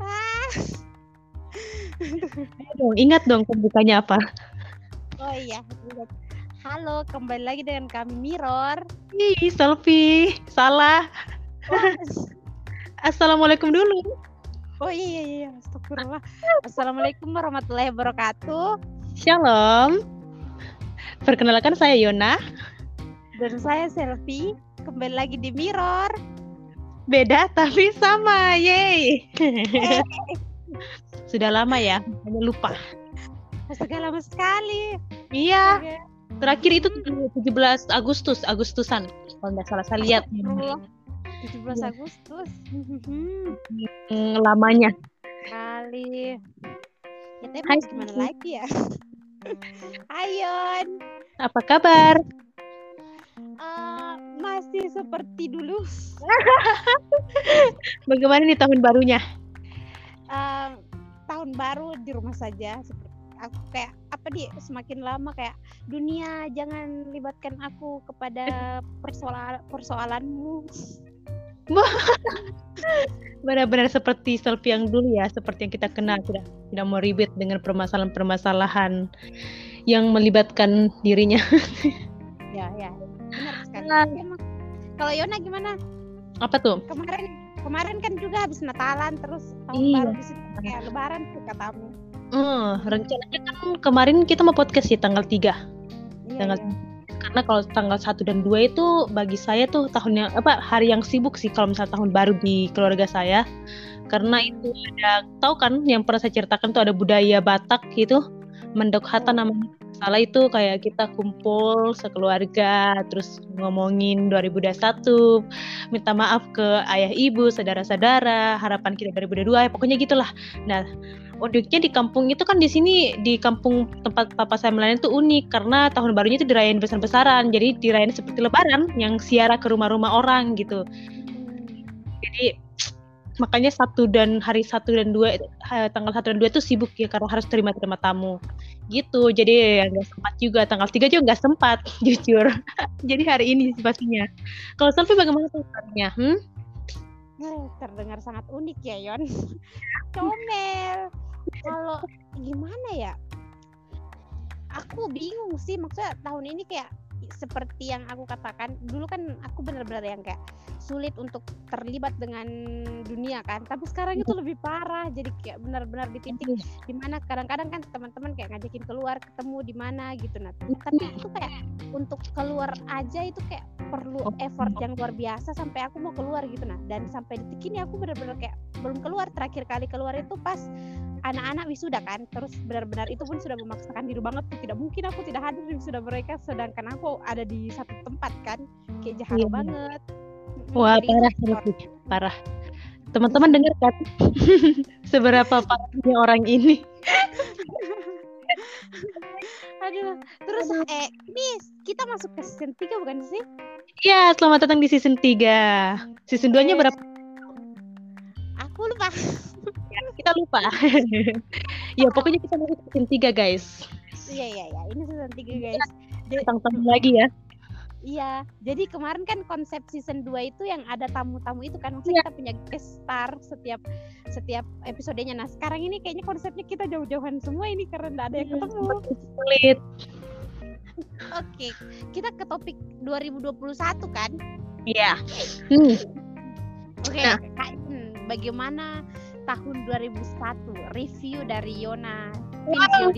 Ah. Ayo dong, ingat dong pembukanya apa? Oh iya. ingat. Halo, kembali lagi dengan kami Mirror. Ih, selfie. Salah. Assalamualaikum dulu. Oh iya iya iya, astagfirullah. Assalamualaikum warahmatullahi wabarakatuh. Shalom. Perkenalkan saya Yona. Dan saya Selfie, kembali lagi di Mirror. Beda tapi sama. Yeay. Sudah lama ya, hanya lupa. Astaga lama sekali. Iya, Oke. terakhir itu 17 Agustus, Agustusan. Kalau nggak salah saya lihat Astagfirullah. 17 Iya. Agustus. Hmm, lamanya. Kali. Ya, tapi Hai, gimana lagi ya? Ayon, Apa kabar? Eh, masih seperti dulu. Bagaimana nih tahun barunya? Eh, tahun baru di rumah saja. Seperti aku kayak apa di semakin lama kayak dunia jangan libatkan aku kepada persoalan persoalanmu. Benar-benar seperti selfie yang dulu ya, seperti yang kita kenal tidak tidak mau ribet dengan permasalahan-permasalahan yang melibatkan dirinya. Ya ya, benar sekali. Ah. Emang, Kalau Yona gimana? Apa tuh? Kemarin kemarin kan juga habis Natalan terus tahun Iya. baru di situ kayak Lebaran tuh katamu. Hmm, rencananya kan kemarin kita mau podcast ya tanggal 3. Iya, Tanggal iya. Karena kalau tanggal 1 dan 2 itu bagi saya tuh tahun yang apa hari yang sibuk sih kalau misalnya tahun baru di keluarga saya. Karena itu ada tahu kan yang pernah saya ceritakan tuh ada budaya Batak gitu. Mendok hata Oh. namanya. Salah itu kayak kita kumpul sekeluarga terus ngomongin 2021, minta maaf ke ayah ibu, saudara-saudara, harapan kita 2022, ya pokoknya gitulah. Nah, uniknya di kampung itu kan di sini di kampung tempat papa saya melayani itu unik karena tahun barunya itu dirayain besar-besaran. Jadi dirayain seperti lebaran yang siara ke rumah-rumah orang gitu. Jadi makanya satu dan hari satu dan dua eh, tanggal satu dan dua itu sibuk ya karena harus terima terima tamu gitu jadi ya nggak sempat juga tanggal tiga juga nggak sempat jujur jadi hari ini pastinya kalau selfie bagaimana kabarnya hmm? Eh, terdengar sangat unik ya Yon. Comel. Kalau gimana ya? Aku bingung sih maksudnya tahun ini kayak seperti yang aku katakan dulu kan aku benar-benar yang kayak sulit untuk terlibat dengan dunia kan tapi sekarang itu lebih parah jadi kayak benar-benar di titik di mana kadang-kadang kan teman-teman kayak ngajakin keluar ketemu di mana gitu nah tapi itu kayak untuk keluar aja itu kayak perlu effort yang luar biasa sampai aku mau keluar gitu nah dan sampai detik ini aku benar-benar kayak belum keluar terakhir kali keluar itu pas anak-anak wisuda kan. Terus benar-benar itu pun sudah memaksakan diri banget. Tuh tidak mungkin aku tidak hadir di wisuda mereka sedangkan aku ada di satu tempat kan. Kayak jahat Iya. banget. Wah jadi itu parah selfie parah teman-teman dengar kan? Seberapa parahnya orang ini? Aduh terus eh Miss kita masuk ke season 3 bukan sih? Ya selamat datang di season 3 season 2 nya Eh, berapa? Aku lupa kita lupa ya pokoknya kita masuk season 3 guys iya iya iya ini season 3 guys tentang tamu lagi ya Iya, jadi kemarin kan konsep season 2 itu yang ada tamu-tamu itu kan maksudnya Iya. kita punya guest star setiap setiap episodenya. Nah, sekarang ini kayaknya konsepnya kita jauh-jauhan semua ini karena nggak ada yang Iya, ketemu. sulit Oke, kita ke topik 2021 kan? iya hmm. Oke, Nah. Kak, hmm, bagaimana tahun 2001 review dari Yona. Wow.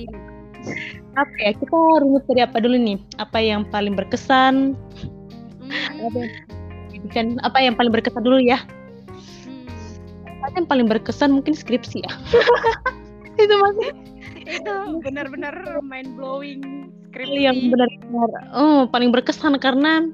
Apa ya kita runut dari apa dulu nih? Apa yang paling berkesan? Hmm, apa apa yang paling berkesan dulu ya? Hmm. apa yang paling berkesan? Mungkin skripsi ya. Itu masih Itu benar-benar mind blowing skripsi. yang benar-benar oh paling berkesan karena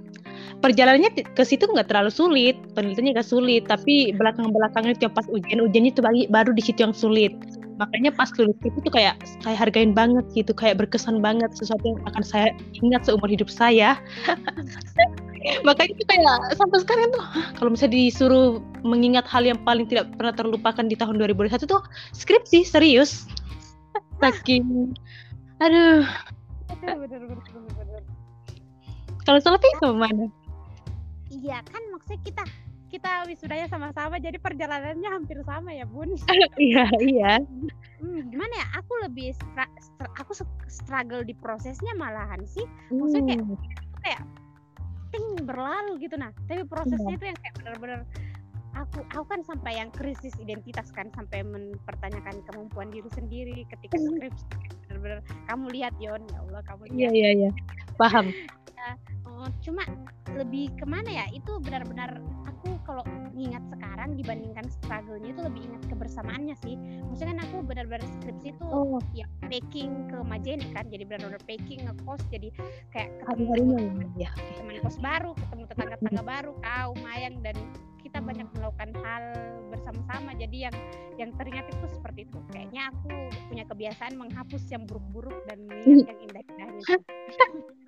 perjalanannya ke situ nggak terlalu sulit penelitiannya nggak sulit tapi belakang belakangnya itu yang pas ujian ujiannya itu baru di situ yang sulit. Makanya pas lulus itu tuh kayak saya hargain banget gitu kayak berkesan banget sesuatu yang akan saya ingat seumur hidup saya. Makanya itu kayak sampai sekarang tuh "Hah, kalau misalnya disuruh mengingat hal yang paling tidak pernah terlupakan di tahun 2021 tuh skripsi serius. Saking aduh. Kalau salah itu mana Iya kan maksudnya kita kita wisudanya sama-sama jadi perjalanannya hampir sama ya bun. Iya iya. Hmm, gimana ya aku lebih stra- stra- aku struggle di prosesnya malahan sih. Maksudnya kayak- Hmm. kayak ting berlalu gitu. Nah tapi prosesnya itu yang kayak benar-benar aku aku kan sampai yang krisis identitas kan sampai mempertanyakan kemampuan diri sendiri ketika Hmm. skripsi benar-benar kamu lihat Yon ya Allah kamu iya lihat. iya iya. Paham Oh, cuma lebih ke mana ya? Itu benar-benar aku kalau ingat sekarang dibandingkan struggle-nya itu lebih ingat kebersamaannya sih. Maksudnya kan aku benar-benar skripsi itu oh. ya packing ke Majene kan jadi benar-benar packing ngekos jadi kayak ketemu hari-harinya teman- ya teman kos baru ketemu tetangga-tetangga baru kau Mayang dan kita banyak melakukan hal bersama-sama. Jadi yang yang teringat itu seperti itu. Kayaknya aku punya kebiasaan menghapus yang buruk-buruk dan mengingat yang indah-indahnya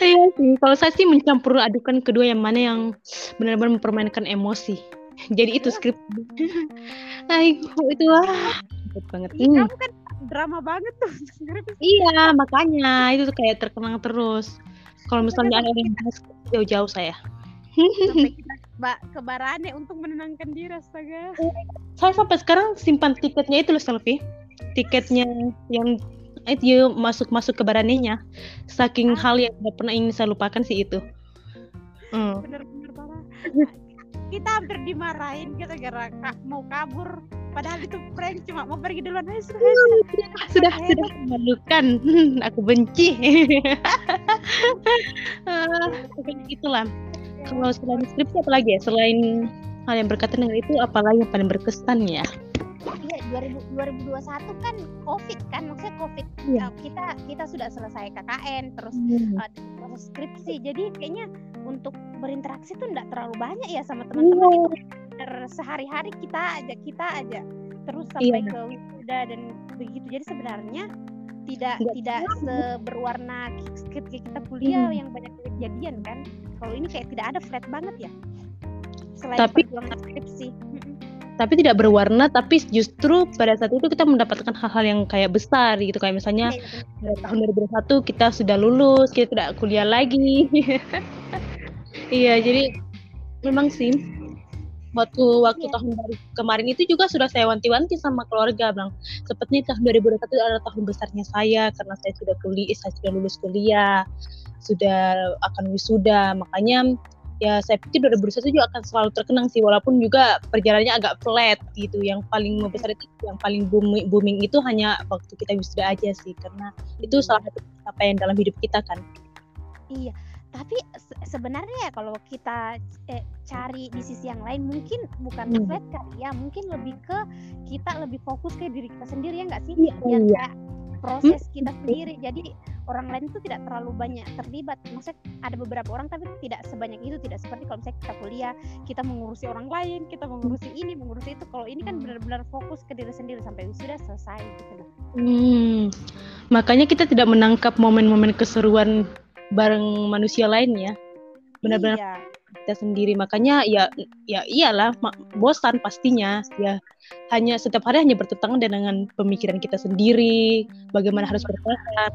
Iya sih, kalau saya sih mencampur adukan kedua yang mana yang benar-benar mempermainkan emosi. Jadi itu skrip. Aduh, itu wah, ribet banget. Ih, Hmm, kamu kan drama banget tuh skripsi Iya, makanya itu tuh kayak terkenang terus. Kalau misalnya ada yang bahas jauh-jauh saya. sampai kita ba- ke Barane untuk menenangkan diri astaga Saya sampai sekarang simpan tiketnya itu loh Selfie. Tiketnya yang itu dia masuk-masuk ke baranenya. Saking hal yang tidak pernah ingin saya lupakan sih itu. Hmm. bener-bener parah. Kita hampir dimarahin kita gara ka- mau kabur. Padahal itu prank cuma mau pergi duluan. Aja sudah sudah. sudah memalukan. Aku benci. Ah, itulah. Kalau selain skripsi apa lagi ya? Selain hal yang berkaitan dengan itu apalagi yang paling berkesan ya Iya, 2000 2021 kan COVID kan, maksudnya COVID. Iya. Nah, kita kita sudah selesai KKN, terus Hmm. uh, proses skripsi. Jadi kayaknya untuk berinteraksi tuh enggak terlalu banyak ya sama teman-teman Iya. itu. sehari-hari kita aja kita aja terus sampai Iya. ke wisuda dan begitu. Jadi sebenarnya tidak Nggak tidak seberwarna ketika kita kuliah Hmm. yang banyak kejadian kan. Kalau ini kayak tidak ada flat banget ya. Selain Tapi- perjuangan skripsi. Tapi tidak berwarna tapi justru pada saat itu kita mendapatkan hal-hal yang kayak besar gitu. Kayak misalnya Iya, iya, pada tahun 2021 kita sudah lulus kita tidak kuliah lagi. Iya jadi memang sih waktu waktu Iya. tahun baru kemarin itu juga sudah saya wanti-wanti sama keluarga bilang sepertinya tahun 2021 adalah tahun besarnya saya karena saya sudah kuliah saya sudah lulus kuliah sudah akan wisuda. Makanya ya saya pikir 2021 juga akan selalu terkenang sih walaupun juga perjalanannya agak flat gitu yang paling besar itu yang paling booming, booming itu hanya waktu kita wisuda aja sih karena itu Iya. salah satu pencapaian dalam hidup kita kan Iya, tapi se- sebenarnya ya kalau kita eh, cari di sisi yang lain mungkin bukan Hmm. flat kali ya, mungkin lebih ke kita lebih fokus ke diri kita sendiri ya nggak sih? Iya, Yang iya. kayak proses kita sendiri. Jadi orang lain itu tidak terlalu banyak terlibat. Maksudnya ada beberapa orang tapi tidak sebanyak itu, tidak seperti kalau misalnya kita kuliah, kita mengurusi orang lain, kita mengurusi ini, mengurusi itu. Kalau ini kan benar-benar fokus ke diri sendiri sampai wisuda selesai gitu loh. Hmm, makanya kita tidak menangkap momen-momen keseruan bareng manusia lain ya. Benar-benar Iya. Kita sendiri. Makanya ya ya iyalah bosan pastinya. Ya hanya setiap hari hanya bertentangan dengan pemikiran kita sendiri, bagaimana harus bertahan.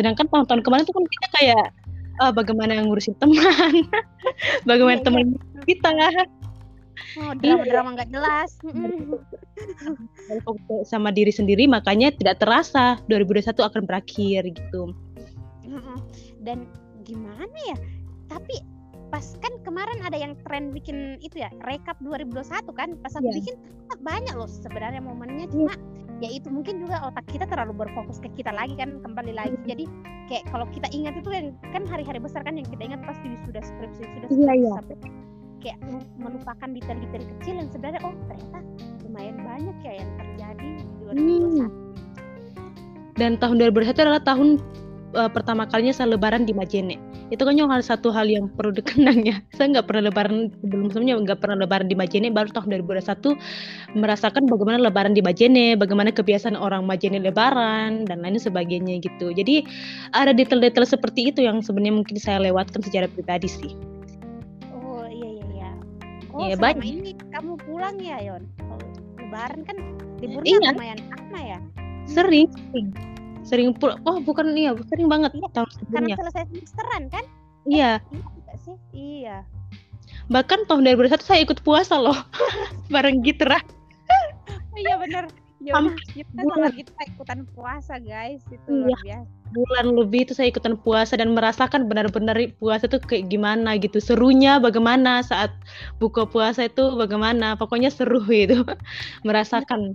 Sedangkan tahun-tahun kemarin tuh kan kita kayak ah, bagaimana ngurusin teman, bagaimana Iya, iya. teman kita. Oh, drama-drama nggak jelas. Sama diri sendiri makanya tidak terasa 2021 akan berakhir gitu. Dan gimana ya? Tapi pas kan kemarin ada yang tren bikin itu ya rekap 2021 kan pas aku Iya. bikin banyak loh sebenarnya momennya cuma ya itu mungkin juga otak kita terlalu berfokus ke kita lagi kan kembali lagi jadi kayak kalau kita ingat itu kan kan hari-hari besar kan yang kita ingat pasti sudah skripsi sudah Iya, skripsi iya. sampai kayak lu- melupakan detail-detail kecil yang sebenarnya oh ternyata lumayan banyak ya yang terjadi di 2021 Dan tahun 2021 adalah tahun uh, pertama kalinya saya lebaran di Majene. Itu kan hal satu hal yang perlu dikenang ya. Saya nggak pernah lebaran sebelum sebelumnya nggak pernah lebaran di Majene. Baru tahun 2021 merasakan bagaimana lebaran di Majene, bagaimana kebiasaan orang Majene lebaran dan lain sebagainya gitu. Jadi ada detail-detail seperti itu yang sebenarnya mungkin saya lewatkan secara pribadi sih. Oh iya iya iya. Oh Iya, selama banyak. ini kamu pulang ya Yon? Lebaran kan liburnya Iya. lumayan lama ya. Sering, sering, sering pul. Oh bukan iya, sering banget Iya, tahun Karena sebelumnya. selesai semesteran kan? Iya. Iya juga sih. Iya. Bahkan tahun 2021 saya ikut puasa loh. Bareng Gitra. Oh, iya bener. Yonas, kita sama kita ikutan puasa guys. Itu Iya. luar biasa. Bulan lebih itu saya ikutan puasa dan merasakan benar-benar puasa tuh kayak gimana gitu. Serunya bagaimana saat buka puasa itu bagaimana. Pokoknya seru itu. Merasakan.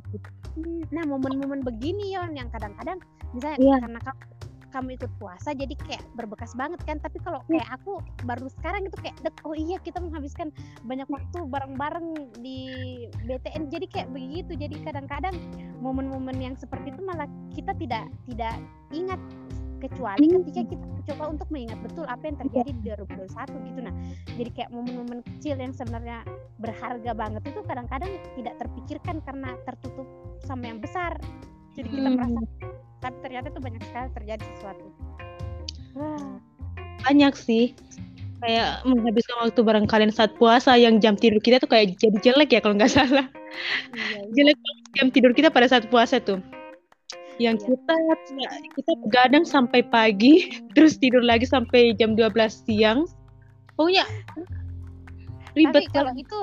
Nah, momen-momen begini Yon yang kadang-kadang misalnya Iya. karena kamu, kamu ikut puasa jadi kayak berbekas banget kan. Tapi kalau Iya. kayak aku baru sekarang itu kayak dek oh iya kita menghabiskan banyak waktu bareng-bareng di BTN. Jadi kayak begitu. Jadi kadang-kadang momen-momen yang seperti itu malah kita tidak tidak ingat kecuali Hmm. ketika kita coba untuk mengingat betul apa yang terjadi di 2021 gitu nah jadi kayak momen-momen kecil yang sebenarnya berharga banget itu kadang-kadang tidak terpikirkan karena tertutup sama yang besar jadi kita Hmm. merasa tapi ternyata itu banyak sekali terjadi sesuatu Wah, Banyak sih. Kayak menghabiskan waktu bareng kalian saat puasa yang jam tidur kita tuh kayak jadi jelek ya kalau nggak salah. iya, iya. Jelek banget jam tidur kita pada saat puasa tuh. Yang Iya. kita kita begadang sampai pagi, terus tidur lagi sampai jam 12 siang. Pokoknya tapi ribet kalau kan. itu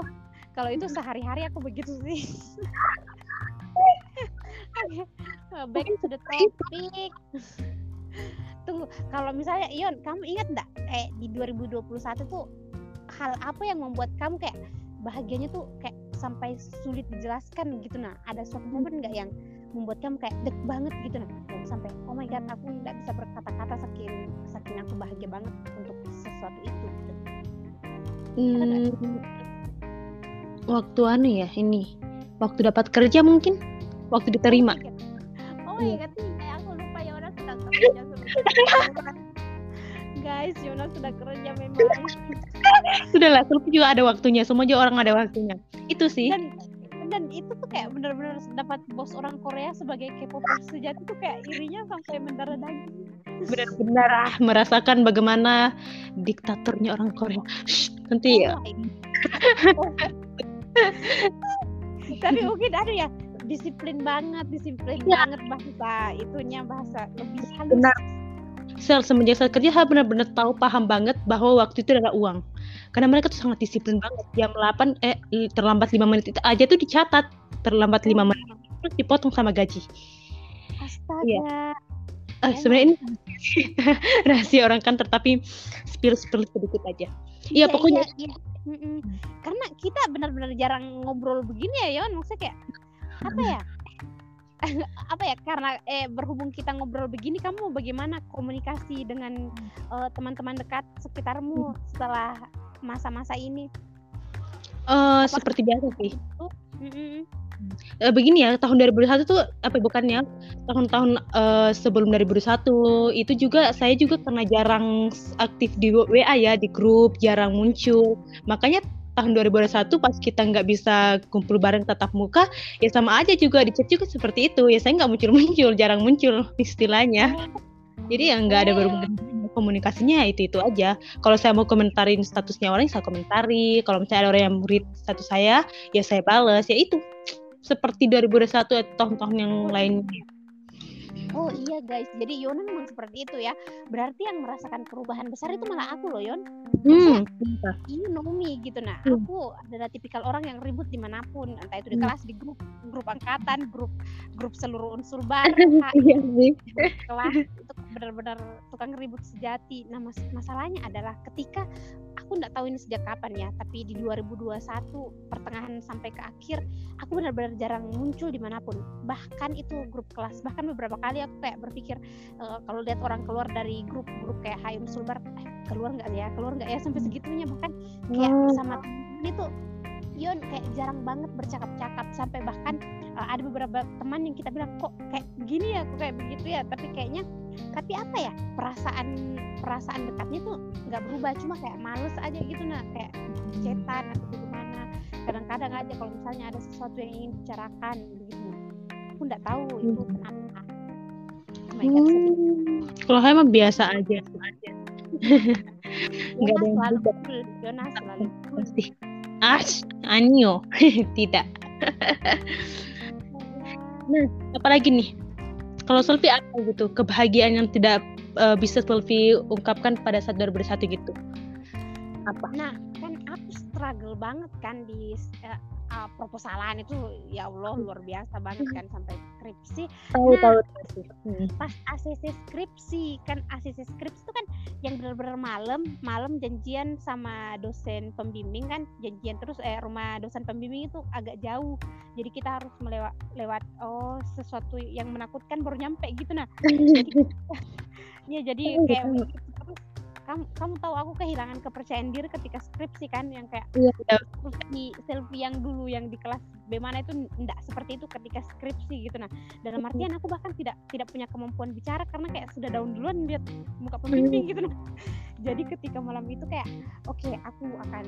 kalau itu sehari-hari aku begitu sih back to the topic. Tunggu kalau misalnya Ion kamu ingat nggak? Eh di 2021 tuh hal apa yang membuat kamu kayak bahagianya tuh kayak sampai sulit dijelaskan gitu nah ada suatu momen nggak yang membuat kamu kayak dek banget gitu nah yang sampai oh my god aku nggak bisa berkata-kata saking saking aku bahagia banget untuk sesuatu itu gitu. Hmm, waktu anu ya ini. Waktu dapat kerja mungkin, waktu diterima. Oh my Iya. god, iya, aku lupa Yonas sudah kerja. Guys, Yonas sudah kerja memang. Sudahlah, Sulpi juga ada waktunya. Semua juga orang ada waktunya. Itu sih. Dan dan itu tuh kayak benar-benar dapat bos orang Korea sebagai K-popers sejati tuh kayak irinya sampai mendarah daging. Benar-benar ah, merasakan bagaimana diktatornya orang Korea. Shh, nanti ya. Oh God. Tapi mungkin ada ya disiplin banget, disiplin Ya. banget bahasa itunya bahasa lebih halus. Benar. Sel semenjak saya kerja saya benar-benar tahu paham banget bahwa waktu itu adalah uang. Karena mereka tuh sangat disiplin banget. Jam 8 eh terlambat 5 menit itu aja tuh dicatat. Terlambat 5 menit terus dipotong sama gaji. Astaga. Eh, Oh sebenarnya ini rahasia orang kantor tapi spill-spill sedikit aja. Iya, pokoknya iya, iya. Mm-mm. Karena kita benar-benar jarang ngobrol begini ya, Yon. Maksudnya kayak apa ya? apa ya? Karena eh berhubung kita ngobrol begini, kamu bagaimana komunikasi dengan eh, teman-teman dekat sekitarmu setelah masa-masa ini? eh, seperti biasa sih. Eh, begini ya, tahun 2021 tuh apa bukannya tahun-tahun eh, sebelum 2021 itu juga saya juga karena jarang aktif di WA ya di grup, jarang muncul. Makanya tahun 2021 pas kita nggak bisa kumpul bareng tatap muka, ya sama aja juga di chat juga seperti itu. Ya saya nggak muncul-muncul, jarang muncul istilahnya. Jadi ya nggak ada berhubungan komunikasinya ya itu itu aja. Kalau saya mau komentarin statusnya orang, saya komentari. Kalau misalnya ada orang yang read status saya, ya saya balas. Ya itu seperti 2021 atau tahun-tahun yang lainnya. Oh iya guys, jadi Yona memang seperti itu ya. Berarti yang merasakan perubahan besar itu malah aku loh Yon. Hmm, you know me gitu nah Hmm. aku adalah tipikal orang yang ribut di mana pun entah itu di Hmm. kelas di grup grup angkatan grup grup seluruh unsur bareng iya sih. kelas itu benar-benar tukang ribut sejati nah mas- masalahnya adalah ketika aku nggak tahu ini sejak kapan ya tapi di 2021 pertengahan sampai ke akhir aku benar-benar jarang muncul di mana pun bahkan itu grup kelas bahkan beberapa kali aku kayak berpikir eh, kalau lihat orang keluar dari grup-grup kayak Hayum Sulbar eh, keluar nggak ya? Keluar nggak ya? Sampai segitunya bahkan kayak Oh. bersama temen itu Yon kayak jarang banget bercakap-cakap. Sampai bahkan uh, ada beberapa teman yang kita bilang kok kayak begini ya? Kok kayak begitu ya? Tapi kayaknya tapi apa ya? Perasaan perasaan dekatnya tuh nggak berubah. Cuma kayak males aja gitu nah kayak cetan atau bagaimana. Kadang-kadang aja kalau misalnya ada sesuatu yang ingin bicarakan begitu. Aku nggak tahu itu Hmm. kenapa Hmm, Kalau saya mah biasa aja. Nggak ada yang selalu cool Jonas selalu cool Pasti. Ash, anyo. Tidak. Nah, apalagi nih? Kalau Selfie apa gitu? Kebahagiaan yang tidak eh, bisa Selfie ungkapkan pada saat 2021 gitu. Apa? Nah, kan aku struggle banget kan di uh, uh, proposalan itu ya Allah luar biasa banget kan sampai skripsi. Tahu Nah, tahu. Hmm. pas ACC skripsi kan ACC skripsi itu kan yang benar-benar malam malam janjian sama dosen pembimbing kan janjian terus eh rumah dosen pembimbing itu agak jauh jadi kita harus melewat lewat oh sesuatu yang menakutkan baru nyampe gitu nah ya jadi Oh, kayak gitu. begitu terus kamu kamu tahu aku kehilangan kepercayaan diri ketika skripsi kan yang kayak Iya, iya. selfie selfie yang dulu yang di kelas B mana itu enggak seperti itu ketika skripsi gitu. Nah dalam artian aku bahkan tidak tidak punya kemampuan bicara karena kayak sudah daun duluan lihat muka pembimbing gitu. Nah jadi ketika malam itu kayak oke aku akan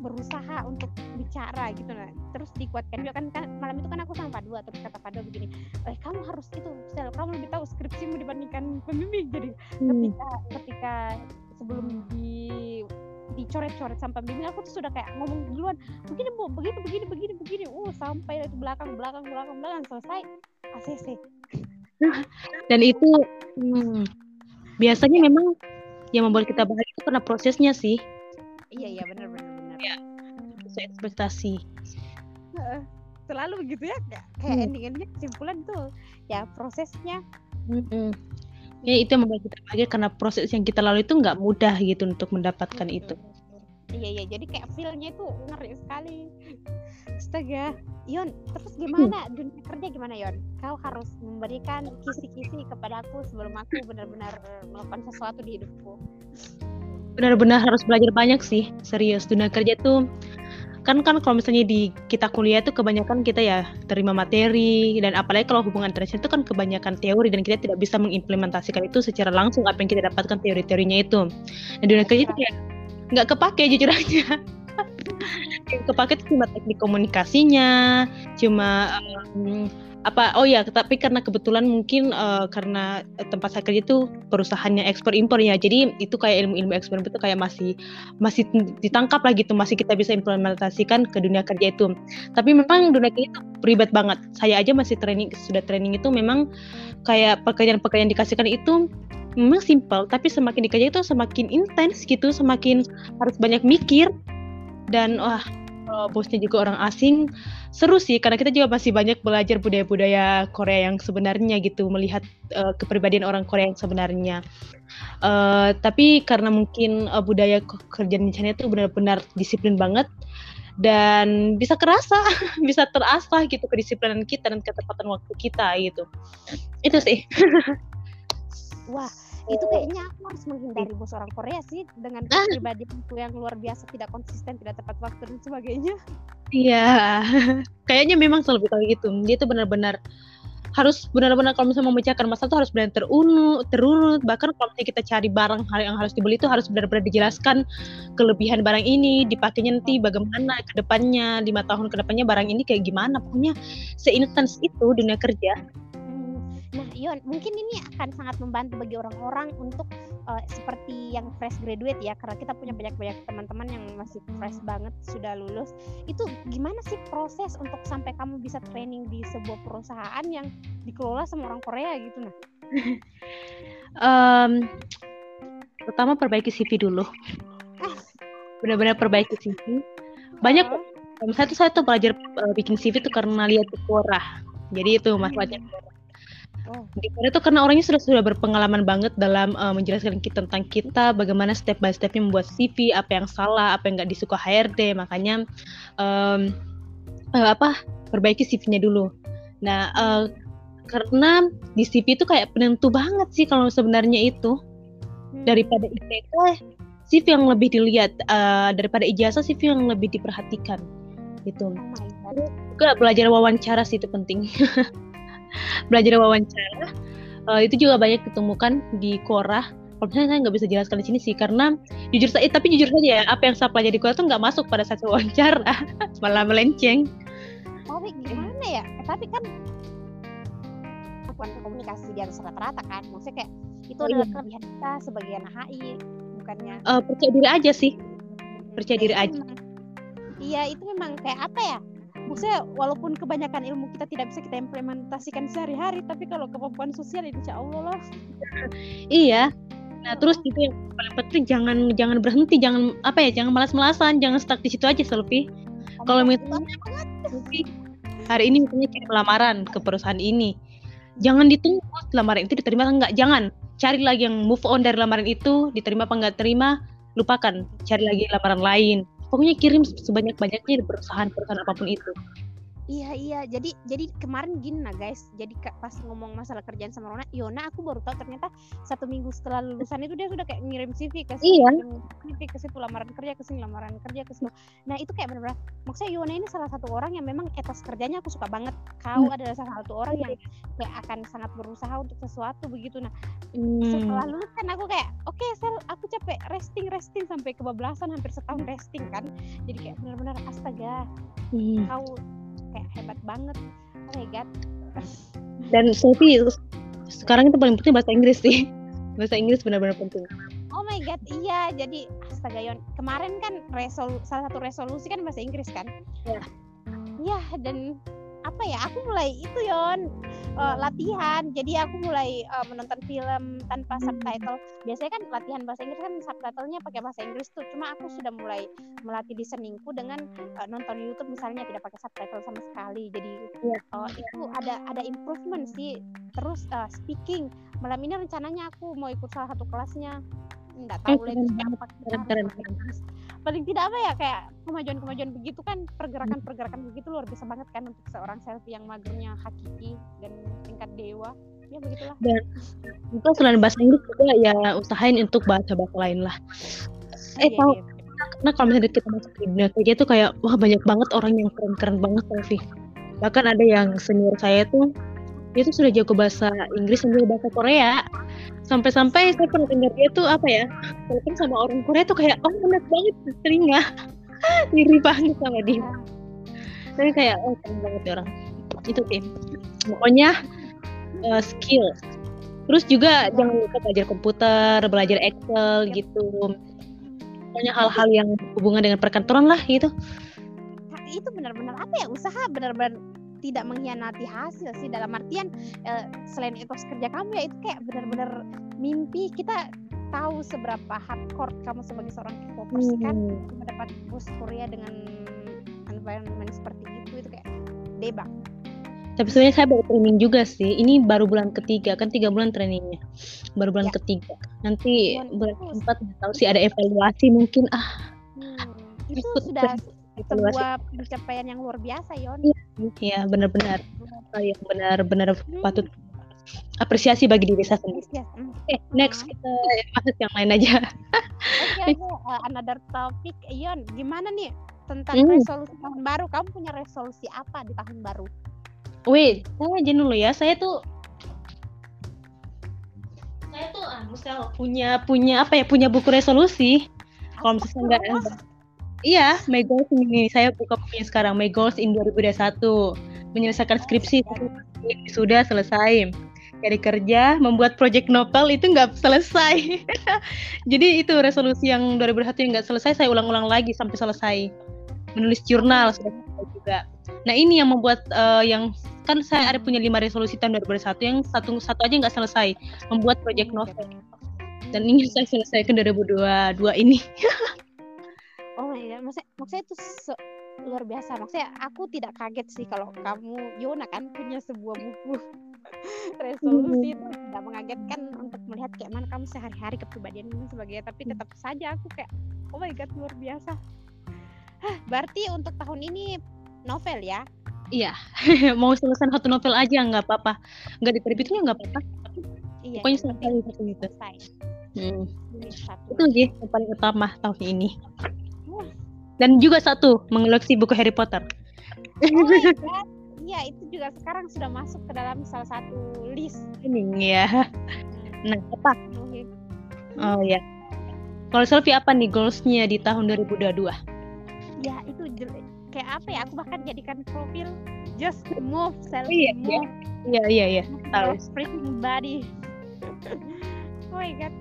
berusaha untuk bicara gitu. Nah terus dikuatkan juga kan, kan malam itu kan aku sama Padua terus kata Padua begini eh kamu harus itu sel kamu lebih tahu skripsimu dibandingkan pembimbing. Jadi ketika ketika sebelum di dicoret-coret sama pembimbing aku tuh sudah kayak ngomong duluan begini bu begini begini begini begini uh sampai itu belakang belakang belakang belakang selesai ACC Dan itu hmm, biasanya memang yang membuat kita bahagia itu karena prosesnya sih. iya iya benar benar benar Iya. Sesuai ekspektasi. Selalu begitu ya kayak, Hmm. ending-endingnya kesimpulan tuh ya prosesnya. Ya itu yang membuat kita bahagia karena proses yang kita lalui itu nggak mudah gitu untuk mendapatkan itu. iya iya. Jadi kayak feelnya itu ngeri sekali. Astaga. Yon terus gimana? Dunia kerja gimana Yon? Kau harus memberikan kisi-kisi kepada aku sebelum aku benar-benar melakukan sesuatu di hidupku. Benar-benar harus belajar banyak sih, serius. Dunia kerja tuh kan kan kalau misalnya di kita kuliah tuh kebanyakan kita ya terima materi dan apalagi kalau hubungan internasional itu kan kebanyakan teori dan kita tidak bisa mengimplementasikan itu secara langsung apa yang kita dapatkan teori-teorinya itu. Nah, dunia kerja itu kayak nggak kepake jujur aja. yang kepake itu cuma teknik komunikasinya, cuma em, apa oh ya tapi karena kebetulan mungkin eh, karena tempat saya kerja itu perusahaannya ekspor impor ya. Jadi itu kayak ilmu-ilmu ekspor itu kayak masih masih ditangkap lah gitu masih kita bisa implementasikan ke dunia kerja itu. Tapi memang dunia kerja itu ribet banget. Saya aja masih training sudah training itu memang kayak pekerjaan-pekerjaan dikasihkan itu memang simple tapi semakin dikerja itu semakin intens gitu semakin harus banyak mikir. Dan wah kalau bosnya juga orang asing seru sih karena kita juga masih banyak belajar budaya-budaya Korea yang sebenarnya gitu melihat uh, kepribadian orang Korea yang sebenarnya. Uh, tapi karena mungkin uh, budaya kerjaan di sana itu benar-benar disiplin banget dan bisa kerasa bisa terasa gitu kedisiplinan kita dan ketepatan waktu kita gitu. Itu sih. Wah itu kayaknya aku harus menghindari bos orang Korea sih dengan Ah. kepribadianku yang luar biasa tidak konsisten tidak tepat waktu dan sebagainya Iya, kayaknya memang selalu tahu gitu. Dia tuh benar-benar harus benar-benar kalau misalnya memecahkan masalah tuh harus benar terunut, terurut. Bahkan kalau misalnya kita cari barang yang harus dibeli itu harus benar-benar dijelaskan kelebihan barang ini, dipakainya nanti bagaimana ke depannya, lima tahun ke depannya barang ini kayak gimana. Pokoknya seintens itu dunia kerja. Hmm, Yon, mungkin ini akan sangat membantu bagi orang-orang untuk uh, seperti yang fresh graduate ya, karena kita punya banyak-banyak teman-teman yang masih fresh banget sudah lulus. Itu gimana sih proses untuk sampai kamu bisa training di sebuah perusahaan yang dikelola sama orang Korea gitu nah? Em, pertama perbaiki CV dulu. Benar-benar perbaiki CV. Banyak Kalau saya tuh saya tuh belajar uh, bikin CV tuh karena lihat di Quora. Jadi itu masalahnya. Oh. Di Quora tuh karena orangnya sudah sudah berpengalaman banget dalam uh, menjelaskan kita tentang kita, bagaimana step by stepnya membuat CV, apa yang salah, apa yang nggak disuka HRD. Makanya um, uh, apa perbaiki CV-nya dulu. Nah uh, karena di CV itu kayak penentu banget sih kalau sebenarnya itu Hmm. daripada IPK CV yang lebih dilihat uh, daripada ijazah CV yang lebih diperhatikan gitu Oh juga belajar wawancara sih itu penting belajar wawancara uh, itu juga banyak ditemukan di Quora kalau misalnya saya nggak bisa jelaskan di sini sih karena jujur saya tapi jujur saja ya apa yang saya pelajari di Quora tuh nggak masuk pada saat wawancara malah melenceng Tapi gimana ya? Eh, tapi kan bukan komunikasi di atas rata-rata kan. Maksudnya kayak itu Oh, adalah iya. kelebihan kita sebagai anak HI, bukannya Uh, percaya diri aja sih percaya Ya, diri itu aja. Iya, itu memang kayak apa ya? Maksudnya walaupun kebanyakan ilmu kita tidak bisa kita implementasikan sehari-hari, tapi kalau kemampuan sosial insya Allah lah. iya Nah, terus juga yang paling penting jangan jangan berhenti, jangan apa ya, jangan malas-malasan, jangan stuck di situ aja selfie. Kalau misalnya hari ini misalnya kirim lamaran ke perusahaan ini, jangan ditunggu lamaran itu diterima atau enggak, jangan. Cari lagi yang move on dari lamaran itu, diterima apa enggak terima, lupakan, cari lagi lamaran lain. Pokoknya kirim sebanyak-banyaknya di perusahaan-perusahaan apa pun itu. Iya iya jadi jadi kemarin gini nah guys jadi pas ngomong masalah kerjaan sama Rona Yona aku baru tahu ternyata satu minggu setelah lulusan itu dia sudah kayak ngirim CV ke sini Iya. CV ke situ lamaran kerja ke sini lamaran kerja ke situ nah itu kayak benar-benar maksudnya Yona ini salah satu orang yang memang etos kerjanya aku suka banget kau Hmm. adalah salah satu orang yang kayak akan sangat berusaha untuk sesuatu begitu nah Hmm. setelah lulus kan aku kayak oke sel aku capek resting resting sampai kebablasan hampir setahun resting kan jadi kayak benar-benar astaga Hmm. kau kayak hebat banget oh my god Dan selfie sekarang itu paling penting bahasa Inggris sih. Bahasa Inggris benar-benar penting. oh my god iya jadi astaga Yon kemarin kan resol salah satu resolusi kan bahasa Inggris kan Iya. iya dan apa ya aku mulai itu Yon eh, latihan. Jadi aku mulai eh, menonton film tanpa subtitle. Biasanya kan latihan bahasa Inggris kan subtitlenya pakai bahasa Inggris tuh. Cuma aku sudah mulai melatih listeningku dengan eh, nonton YouTube misalnya tidak pakai subtitle sama sekali. Jadi eh, itu ada ada improvement sih. Terus eh, speaking. Malam ini rencananya aku mau ikut salah satu kelasnya. Nggak tahu lagi keren apa kita. Keren, keren. Paling tidak apa ya kayak kemajuan-kemajuan begitu kan pergerakan-pergerakan begitu luar biasa banget kan untuk seorang selfie yang magernya hakiki dan tingkat dewa ya begitulah Itu selain bahasa Inggris juga ya usahain untuk bahasa-bahasa lain lah. Eh, Iya, tahu. iya, iya. Karena kalau misalnya kita masuk ke dunia kerja tuh kayak wah banyak banget orang yang keren-keren banget selfie. Bahkan ada yang senior saya tuh dia tuh sudah jago bahasa Inggris juga bahasa Korea. Sampai-sampai saya pernah dengar dia tuh apa ya, telepon sama orang Korea tuh kayak oh enak banget di telinga. Iri banget sama dia. Tapi kayak oh keren banget ya orang. Itu sih. Pokoknya eh, skill. Terus juga jangan lupa belajar komputer, belajar Excel gitu. Pokoknya hal-hal yang hubungan dengan perkantoran lah gitu. Nah, itu benar-benar apa ya usaha benar-benar tidak mengkhianati hasil sih dalam artian eh, selain etos kerja kamu ya itu kayak benar-benar mimpi kita tahu seberapa hardcore kamu sebagai seorang K-popers kan Hmm. mendapat bos Korea dengan environment seperti itu itu kayak debak Tapi sebenarnya saya baru training juga sih. Ini baru bulan ketiga kan tiga bulan trainingnya. Baru bulan Ya. ketiga. Nanti Bulan itu- keempat tahu sih ada evaluasi mungkin ah Hmm, itu sudah. Sebuah pencapaian yang luar biasa Yon Ya benar-benar hal yang benar-benar Hmm. patut apresiasi bagi diri saya sendiri. Ya, hmm. Oke, next kita bahas yang lain aja. Oke, oke. Uh, another topic, Ion, gimana nih tentang Hmm. resolusi tahun baru? Kamu punya resolusi apa di tahun baru? Wait, saya aja dulu ya. Saya tuh saya tuh anu punya punya apa ya? Punya buku resolusi. Kalau misalnya enggak Iya, My Goals ini. Saya buka bukunya sekarang My Goals in 2021 menyelesaikan skripsi. Sudah selesai. Cari kerja membuat project novel itu nggak selesai. Jadi itu resolusi yang 2021 yang nggak selesai saya ulang-ulang lagi sampai selesai. Menulis jurnal sudah selesai juga. Nah ini yang membuat eh, yang kan saya ada punya lima resolusi tahun 2021 yang satu satu aja nggak selesai. Membuat project novel. Dan ini saya selesaikan 2022 ini Oh my god, maksudnya, maksudnya itu se- luar biasa. Maksudnya aku tidak kaget sih kalau kamu Yona kan punya sebuah buku resolusi itu tidak mengagetkan untuk melihat kayak mana kamu sehari-hari kepribadian ini sebagai tapi tetap saja aku kayak oh my god luar biasa. Hah, berarti untuk tahun ini novel ya? Iya, mau selesai satu novel aja nggak apa-apa, nggak diterbitnya nggak apa-apa. Iya. Pokoknya selesai satu itu. selesai. Hmm. Itu sih yang paling utama tahun ini. Dan juga satu mengoleksi buku Harry Potter. Oh. Iya, itu juga sekarang sudah masuk ke dalam salah satu list. Ini ya. Nah apa? Oh ya. Kalau Selfie apa nih goalsnya di tahun 2022? Ya, itu jelek. Kayak apa ya? Aku bahkan jadikan profil just move self Iya, move Iya iya iya. Tahu. freaking body. oh my god.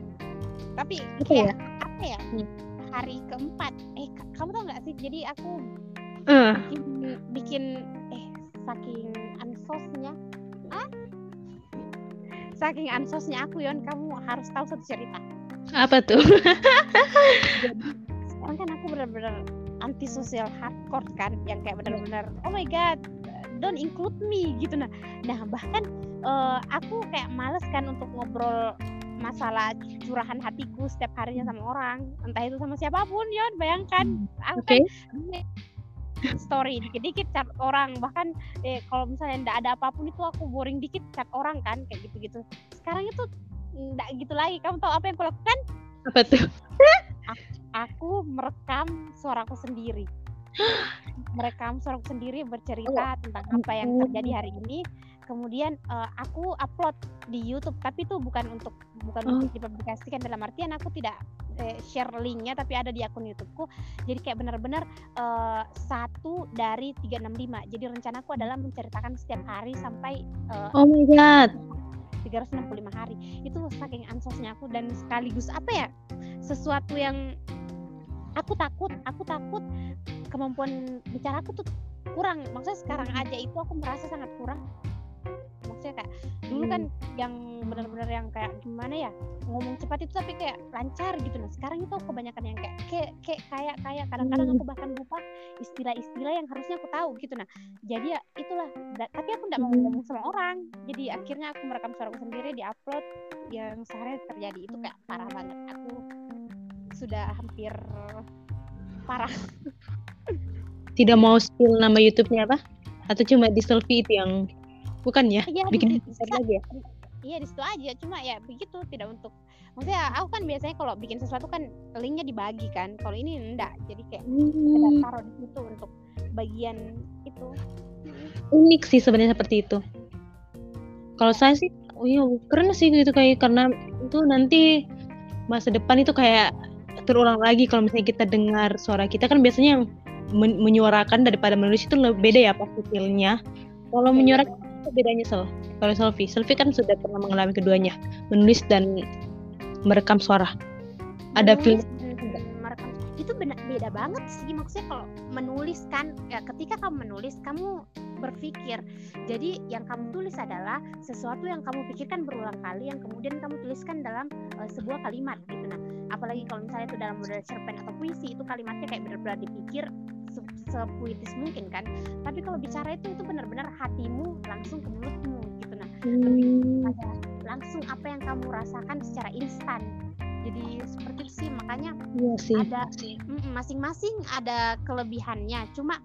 Tapi Apa kayak ya? apa ya? Hmm. Hari keempat. Eh, ka- kamu tau nggak sih? Jadi aku Eh, bikin, bikin eh saking ansosnya ah saking ansosnya aku Yon kamu harus tahu satu cerita Apa tuh? sekarang kan aku benar-benar anti sosial hardcore kan yang kayak benar-benar oh my god don't include me gitu nah nah bahkan uh, aku kayak males kan untuk ngobrol masalah curahan hatiku setiap harinya sama orang entah itu sama siapa pun ya bayangkan. Aku Oke. kan story dikit-dikit chat orang bahkan eh, kalau misalnya ndak ada apa pun itu aku boring dikit chat orang kan kayak gitu-gitu. Sekarang itu ndak gitu lagi kamu tahu apa yang aku lakukan? Apa tuh? aku merekam suaraku sendiri. Merekam suaraku sendiri bercerita tentang apa yang terjadi hari ini kemudian eh, aku upload di YouTube tapi itu bukan untuk bukan Oh. untuk dipublikasikan dalam artian aku tidak eh, share linknya tapi ada di akun YouTubeku. Jadi kayak benar-benar eh, satu dari 365 jadi rencanaku adalah menceritakan setiap hari sampai eh, Oh my god. 365 hari. Itu saking ansosnya aku dan sekaligus apa ya sesuatu yang aku takut aku takut kemampuan bicara aku tuh kurang. Maksudnya sekarang aja itu aku merasa sangat kurang maksudnya kayak dulu kan yang benar-benar yang kayak gimana ya ngomong cepat itu tapi kayak lancar gitu nah sekarang itu aku kebanyakan yang kayak kayak kayak kayak kayak. Kadang-kadang aku bahkan lupa istilah-istilah yang harusnya aku tahu gitu. Nah jadi ya itulah. Da- tapi aku tidak mau ngomong sama orang. Jadi akhirnya aku merekam suaraku sendiri diupload. Yang sehari terjadi itu kayak parah banget. Aku sudah hampir parah. Tidak mau spill nama YouTube-nya apa? Atau cuma di selfie itu yang bukan ya? Iya, Bikin besar bisa. lagi ya? iya di situ aja cuma ya begitu tidak untuk maksudnya aku kan biasanya kalau bikin sesuatu kan linknya dibagi kan kalau ini enggak jadi kayak Hmm, taruh di situ untuk bagian itu unik sih sebenarnya seperti itu. Kalau saya sih, oh iya keren sih gitu kayak karena itu nanti masa depan itu kayak terulang lagi kalau misalnya kita dengar suara kita kan biasanya yang men- menyuarakan daripada menulis itu lebih beda ya pasti feel-nya. Kalau Iya, menyuarakan apa bedanya sel? Kalau selfie, selfie kan sudah pernah mengalami keduanya, menulis dan merekam suara. Ada merekam itu beda, beda banget sih maksudnya kalau menulis kan ya ketika kamu menulis kamu berpikir jadi yang kamu tulis adalah sesuatu yang kamu pikirkan berulang kali yang kemudian kamu tuliskan dalam eh, sebuah kalimat gitu nah apalagi kalau misalnya itu dalam model cerpen atau puisi itu kalimatnya kayak benar-benar dipikir sepuitis mungkin kan. Tapi kalau bicara itu itu benar-benar hatimu langsung ke mulutmu gitu. Nah Hmm, ada langsung apa yang kamu rasakan secara instan. Jadi seperti itu sih makanya iya sih. ada mm, masing-masing ada kelebihannya. Cuma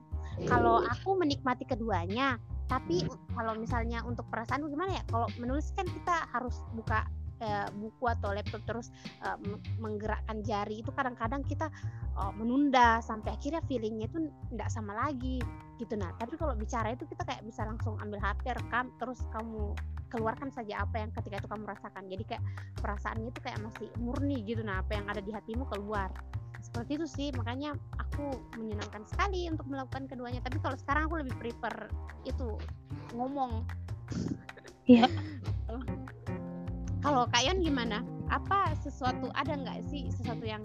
kalau aku menikmati keduanya tapi kalau misalnya untuk perasaan gimana ya? Kalau menulis kan kita harus buka buku atau laptop terus me- menggerakkan jari itu kadang-kadang kita eh, menunda sampai akhirnya feelingnya itu tidak sama lagi gitu. Nah tapi kalau bicara itu kita kayak bisa langsung ambil HP rekam terus kamu keluarkan saja apa yang ketika itu kamu rasakan. Jadi kayak perasaannya itu kayak masih murni gitu. Nah apa yang ada di hatimu keluar. Seperti itu sih makanya aku menyenangkan sekali untuk melakukan keduanya. Tapi kalau sekarang aku lebih prefer itu ngomong. Iya. kalau Kak Yon gimana? Apa sesuatu ada nggak sih sesuatu yang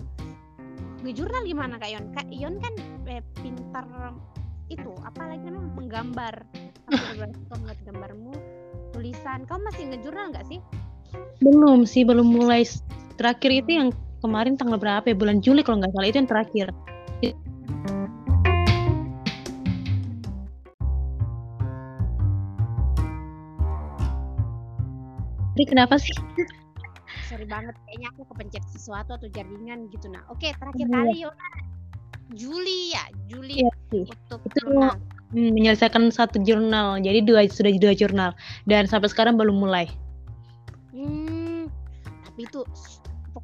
ngejurnal gimana Kak Yon? Kak Yon kan eh, pintar itu apa lagi namanya menggambar. Benar-benar suka melihat gambarmu? Tulisan. Kamu masih ngejurnal nggak sih? Belum sih, belum mulai. Terakhir itu yang kemarin tanggal berapa ya? Bulan Juli kalau nggak salah itu yang terakhir. Tapi kenapa sih? sorry banget kayaknya aku kepencet sesuatu atau jaringan gitu nah oke terakhir Iya. kali Yona Juli ya Juli sih. untuk Itu jurnal Hmm, menyelesaikan satu jurnal. Jadi dua sudah dua jurnal dan sampai sekarang belum mulai. Hmm, tapi itu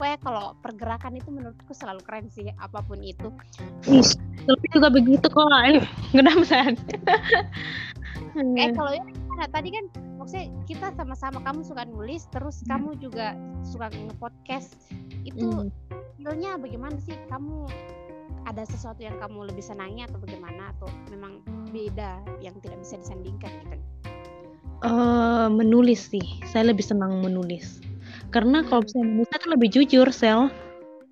pokoknya kalau pergerakan itu menurutku selalu keren sih apa pun itu. Tapi juga begitu kok. Kenapa sayang? Eh kalau ya tadi kan maksudnya kita sama-sama kamu suka nulis terus kamu juga suka nge-podcast. Itu Hmm. feelnya bagaimana sih? Kamu ada sesuatu yang kamu lebih senangi atau bagaimana atau memang beda yang tidak bisa disandingkan gitu? Eh, menulis sih. Saya lebih senang menulis. Karena kalau saya menulis itu lebih jujur, Sel.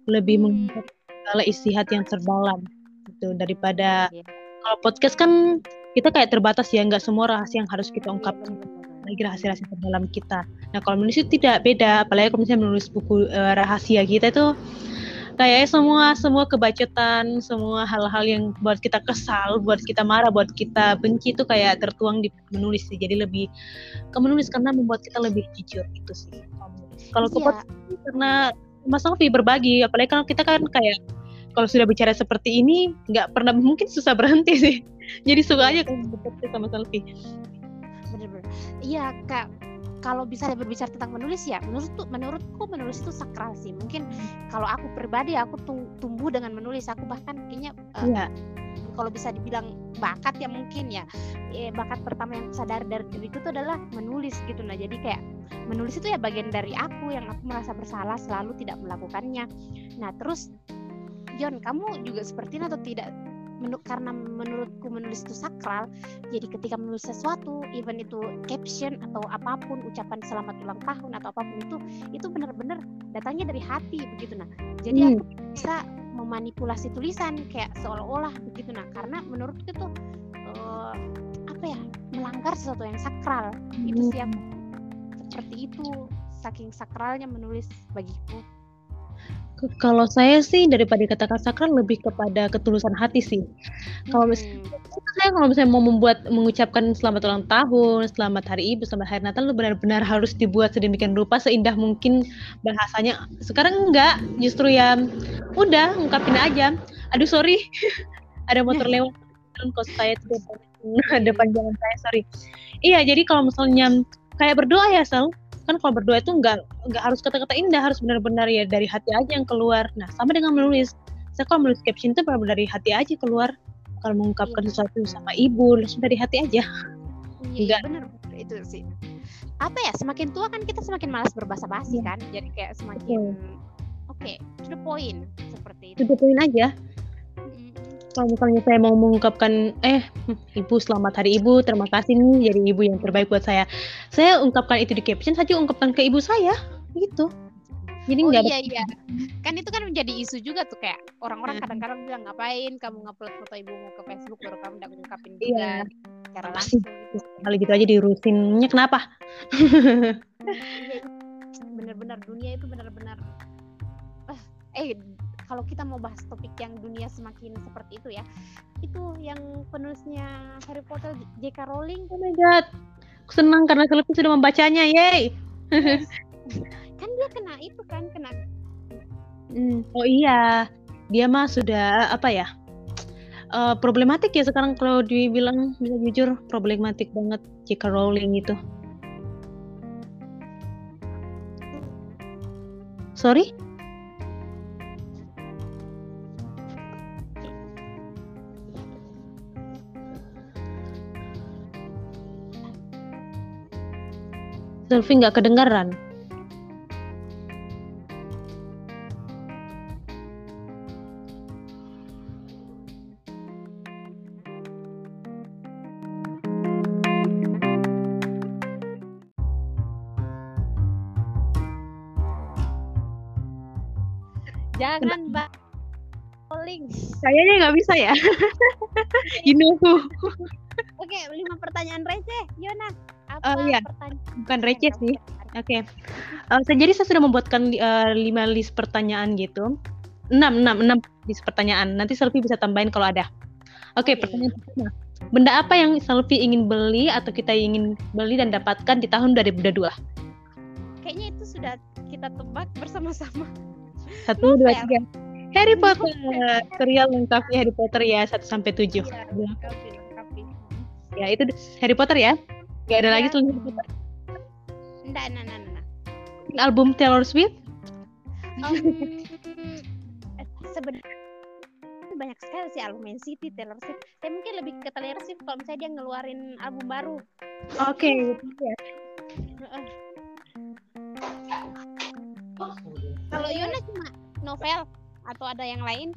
Lebih Hmm. mengungkap segala isi hati yang terdalam gitu daripada Iya. kalau podcast kan kita kayak terbatas ya nggak semua rahasia yang harus kita ungkapkan. lagi rahasia-rahasia terdalam kita. Nah kalau menulis itu tidak beda, apalagi kalau misalnya menulis buku uh, rahasia kita itu kayak semua semua kebacotan, semua hal-hal yang buat kita kesal, buat kita marah, buat kita benci itu kayak tertuang di menulis sih. Jadi lebih ke menulis karena membuat kita lebih jujur itu sih. Kalau iya. karena Mas Novi berbagi, apalagi kalau kita kan kayak kalau sudah bicara seperti ini nggak pernah mungkin susah berhenti sih. Jadi suka aja seperti sama bener-bener. Iya kak kalau bisa berbicara tentang menulis ya menurut tuh menurutku menulis itu sakral sih. Mungkin kalau aku pribadi aku tumbuh dengan menulis. Aku bahkan kayaknya uh, ya. kalau bisa dibilang bakat ya mungkin ya. Eh, bakat pertama yang sadar dari diriku itu adalah menulis gitu. Nah jadi kayak menulis itu ya bagian dari aku yang aku merasa bersalah selalu tidak melakukannya. Nah terus John kamu juga seperti ini atau tidak Menur karena menurutku menulis itu sakral jadi ketika menulis sesuatu even itu caption atau apa pun ucapan selamat ulang tahun atau apa pun itu itu benar-benar datangnya dari hati begitu nah jadi hmm. aku bisa memanipulasi tulisan kayak seolah-olah begitu nah karena menurutku itu uh, apa ya melanggar sesuatu yang sakral hmm. itu sih aku seperti itu saking sakralnya menulis bagiku kalau saya sih daripada kata-kata sakral lebih kepada ketulusan hati sih. Kalau misalnya, hmm. saya kalau misalnya mau membuat mengucapkan selamat ulang tahun, selamat hari ibu, selamat hari Natal, benar-benar harus dibuat sedemikian rupa seindah mungkin bahasanya. Sekarang enggak, justru ya udah ungkapin aja. Aduh sorry, ada motor lewat kos saya tuh depan jalan saya sorry. Iya jadi kalau misalnya kayak berdoa ya sel kan kalau berdoa itu nggak nggak harus kata-kata indah harus benar-benar ya dari hati aja yang keluar. Nah sama dengan menulis. Saya kalau menulis caption itu benar-benar dari hati aja keluar. Kalau mengungkapkan iya. sesuatu sama ibu langsung dari hati aja. Iya, enggak benar itu sih. Apa ya semakin tua kan kita semakin malas berbahasa basi iya. kan? Jadi kayak semakin oke okay, to the point seperti itu. To the point aja kalau misalnya saya mau mengungkapkan eh ibu selamat hari ibu. Terima kasih nih jadi ibu yang terbaik buat saya. Saya ungkapkan itu di caption saja ungkapkan ke ibu saya. Gitu. Jadi oh, iya iya. Kan itu kan menjadi isu juga tuh kayak orang-orang nah. kadang-kadang bilang ngapain kamu ngupload foto ibumu ke Facebook baru kamu udah ngungkapin juga? Iya. cara langsung kali gitu aja diurusinnya kenapa? Iya, bener-bener dunia itu bener-bener eh kalau kita mau bahas topik yang dunia semakin seperti itu ya itu yang penulisnya Harry Potter J.K. Rowling oh my god senang karena Selvi sudah membacanya yay yes. kan dia kena itu kan kena hmm, oh iya dia mah sudah apa ya uh, problematik ya sekarang kalau dibilang bisa jujur problematik banget J.K. Rowling itu sorry Selfie nggak kedengaran. Jangan, Mbak. Calling. Kayaknya nggak bisa ya. you know Oke, lima pertanyaan receh, Yona. Apa uh, iya. Bukan receh sih. Oke. Okay. Uh, jadi saya sudah membuatkan uh, lima list pertanyaan gitu. Enam, enam, enam list pertanyaan. Nanti Selfie bisa tambahin kalau ada. Oke, okay, okay. pertanyaan pertama. Benda apa yang Selfie ingin beli atau kita ingin beli dan dapatkan di tahun 2022? Kayaknya itu sudah kita tebak bersama-sama. Satu, dua, tiga. Harry Potter. Serial lengkapnya Harry Potter ya, 1 sampai 7. Iya, Ya, itu Harry Potter ya. Gak ada ya. lagi Potter. Enggak, enggak, enggak, enggak. Album Taylor Swift? Um, sebenarnya banyak sekali sih album NCT Taylor Swift. Tapi mungkin lebih ke Taylor Swift kalau misalnya dia ngeluarin album baru. Oke, okay, ya. Kalau Yona cuma novel atau ada yang lain?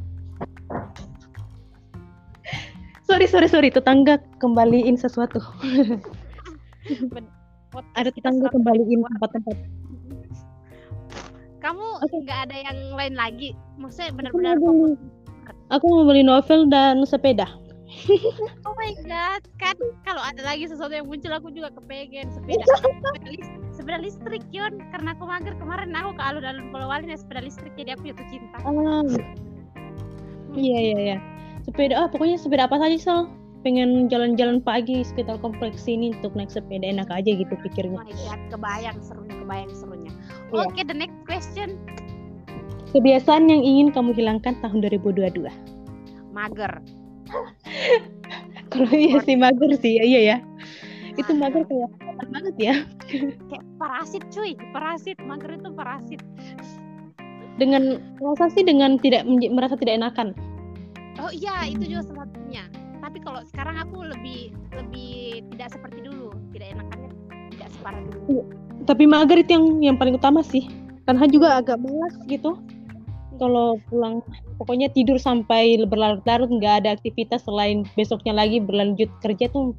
sorry sorry sorry tetangga kembaliin sesuatu ada tetangga kembaliin tempat-tempat kamu nggak okay. ada yang lain lagi maksudnya benar-benar aku, mau beli novel dan sepeda Oh my god, kan kalau ada lagi sesuatu yang muncul aku juga kepengen sepeda. sepeda, lis- sepeda listrik Yon, karena aku mager kemarin aku ke alun-alun Polewali naik sepeda listrik jadi aku jatuh cinta. Ah. Iya iya iya. Sepeda ah pokoknya sepeda apa saja sel. Pengen jalan-jalan pagi sekitar kompleks ini untuk naik sepeda enak aja gitu Oh pikirnya. my god, kebayang serunya, kebayang serunya. Iya. Oke, the next question. Kebiasaan yang ingin kamu hilangkan tahun 2022. Mager. Kalau iya sih mager sih, iya ya. Itu mager kayak banget ya. Kayak parasit cuy, parasit. Mager itu parasit. Dengan rasa sih dengan tidak merasa tidak enakan. Oh iya, itu juga salah satunya. Tapi kalau sekarang aku lebih lebih tidak seperti dulu, tidak enakannya tidak separah dulu. Tapi mager itu yang yang paling utama sih. Karena juga agak malas gitu. Kalau pulang pokoknya tidur sampai berlarut-larut nggak ada aktivitas selain besoknya lagi berlanjut kerja tuh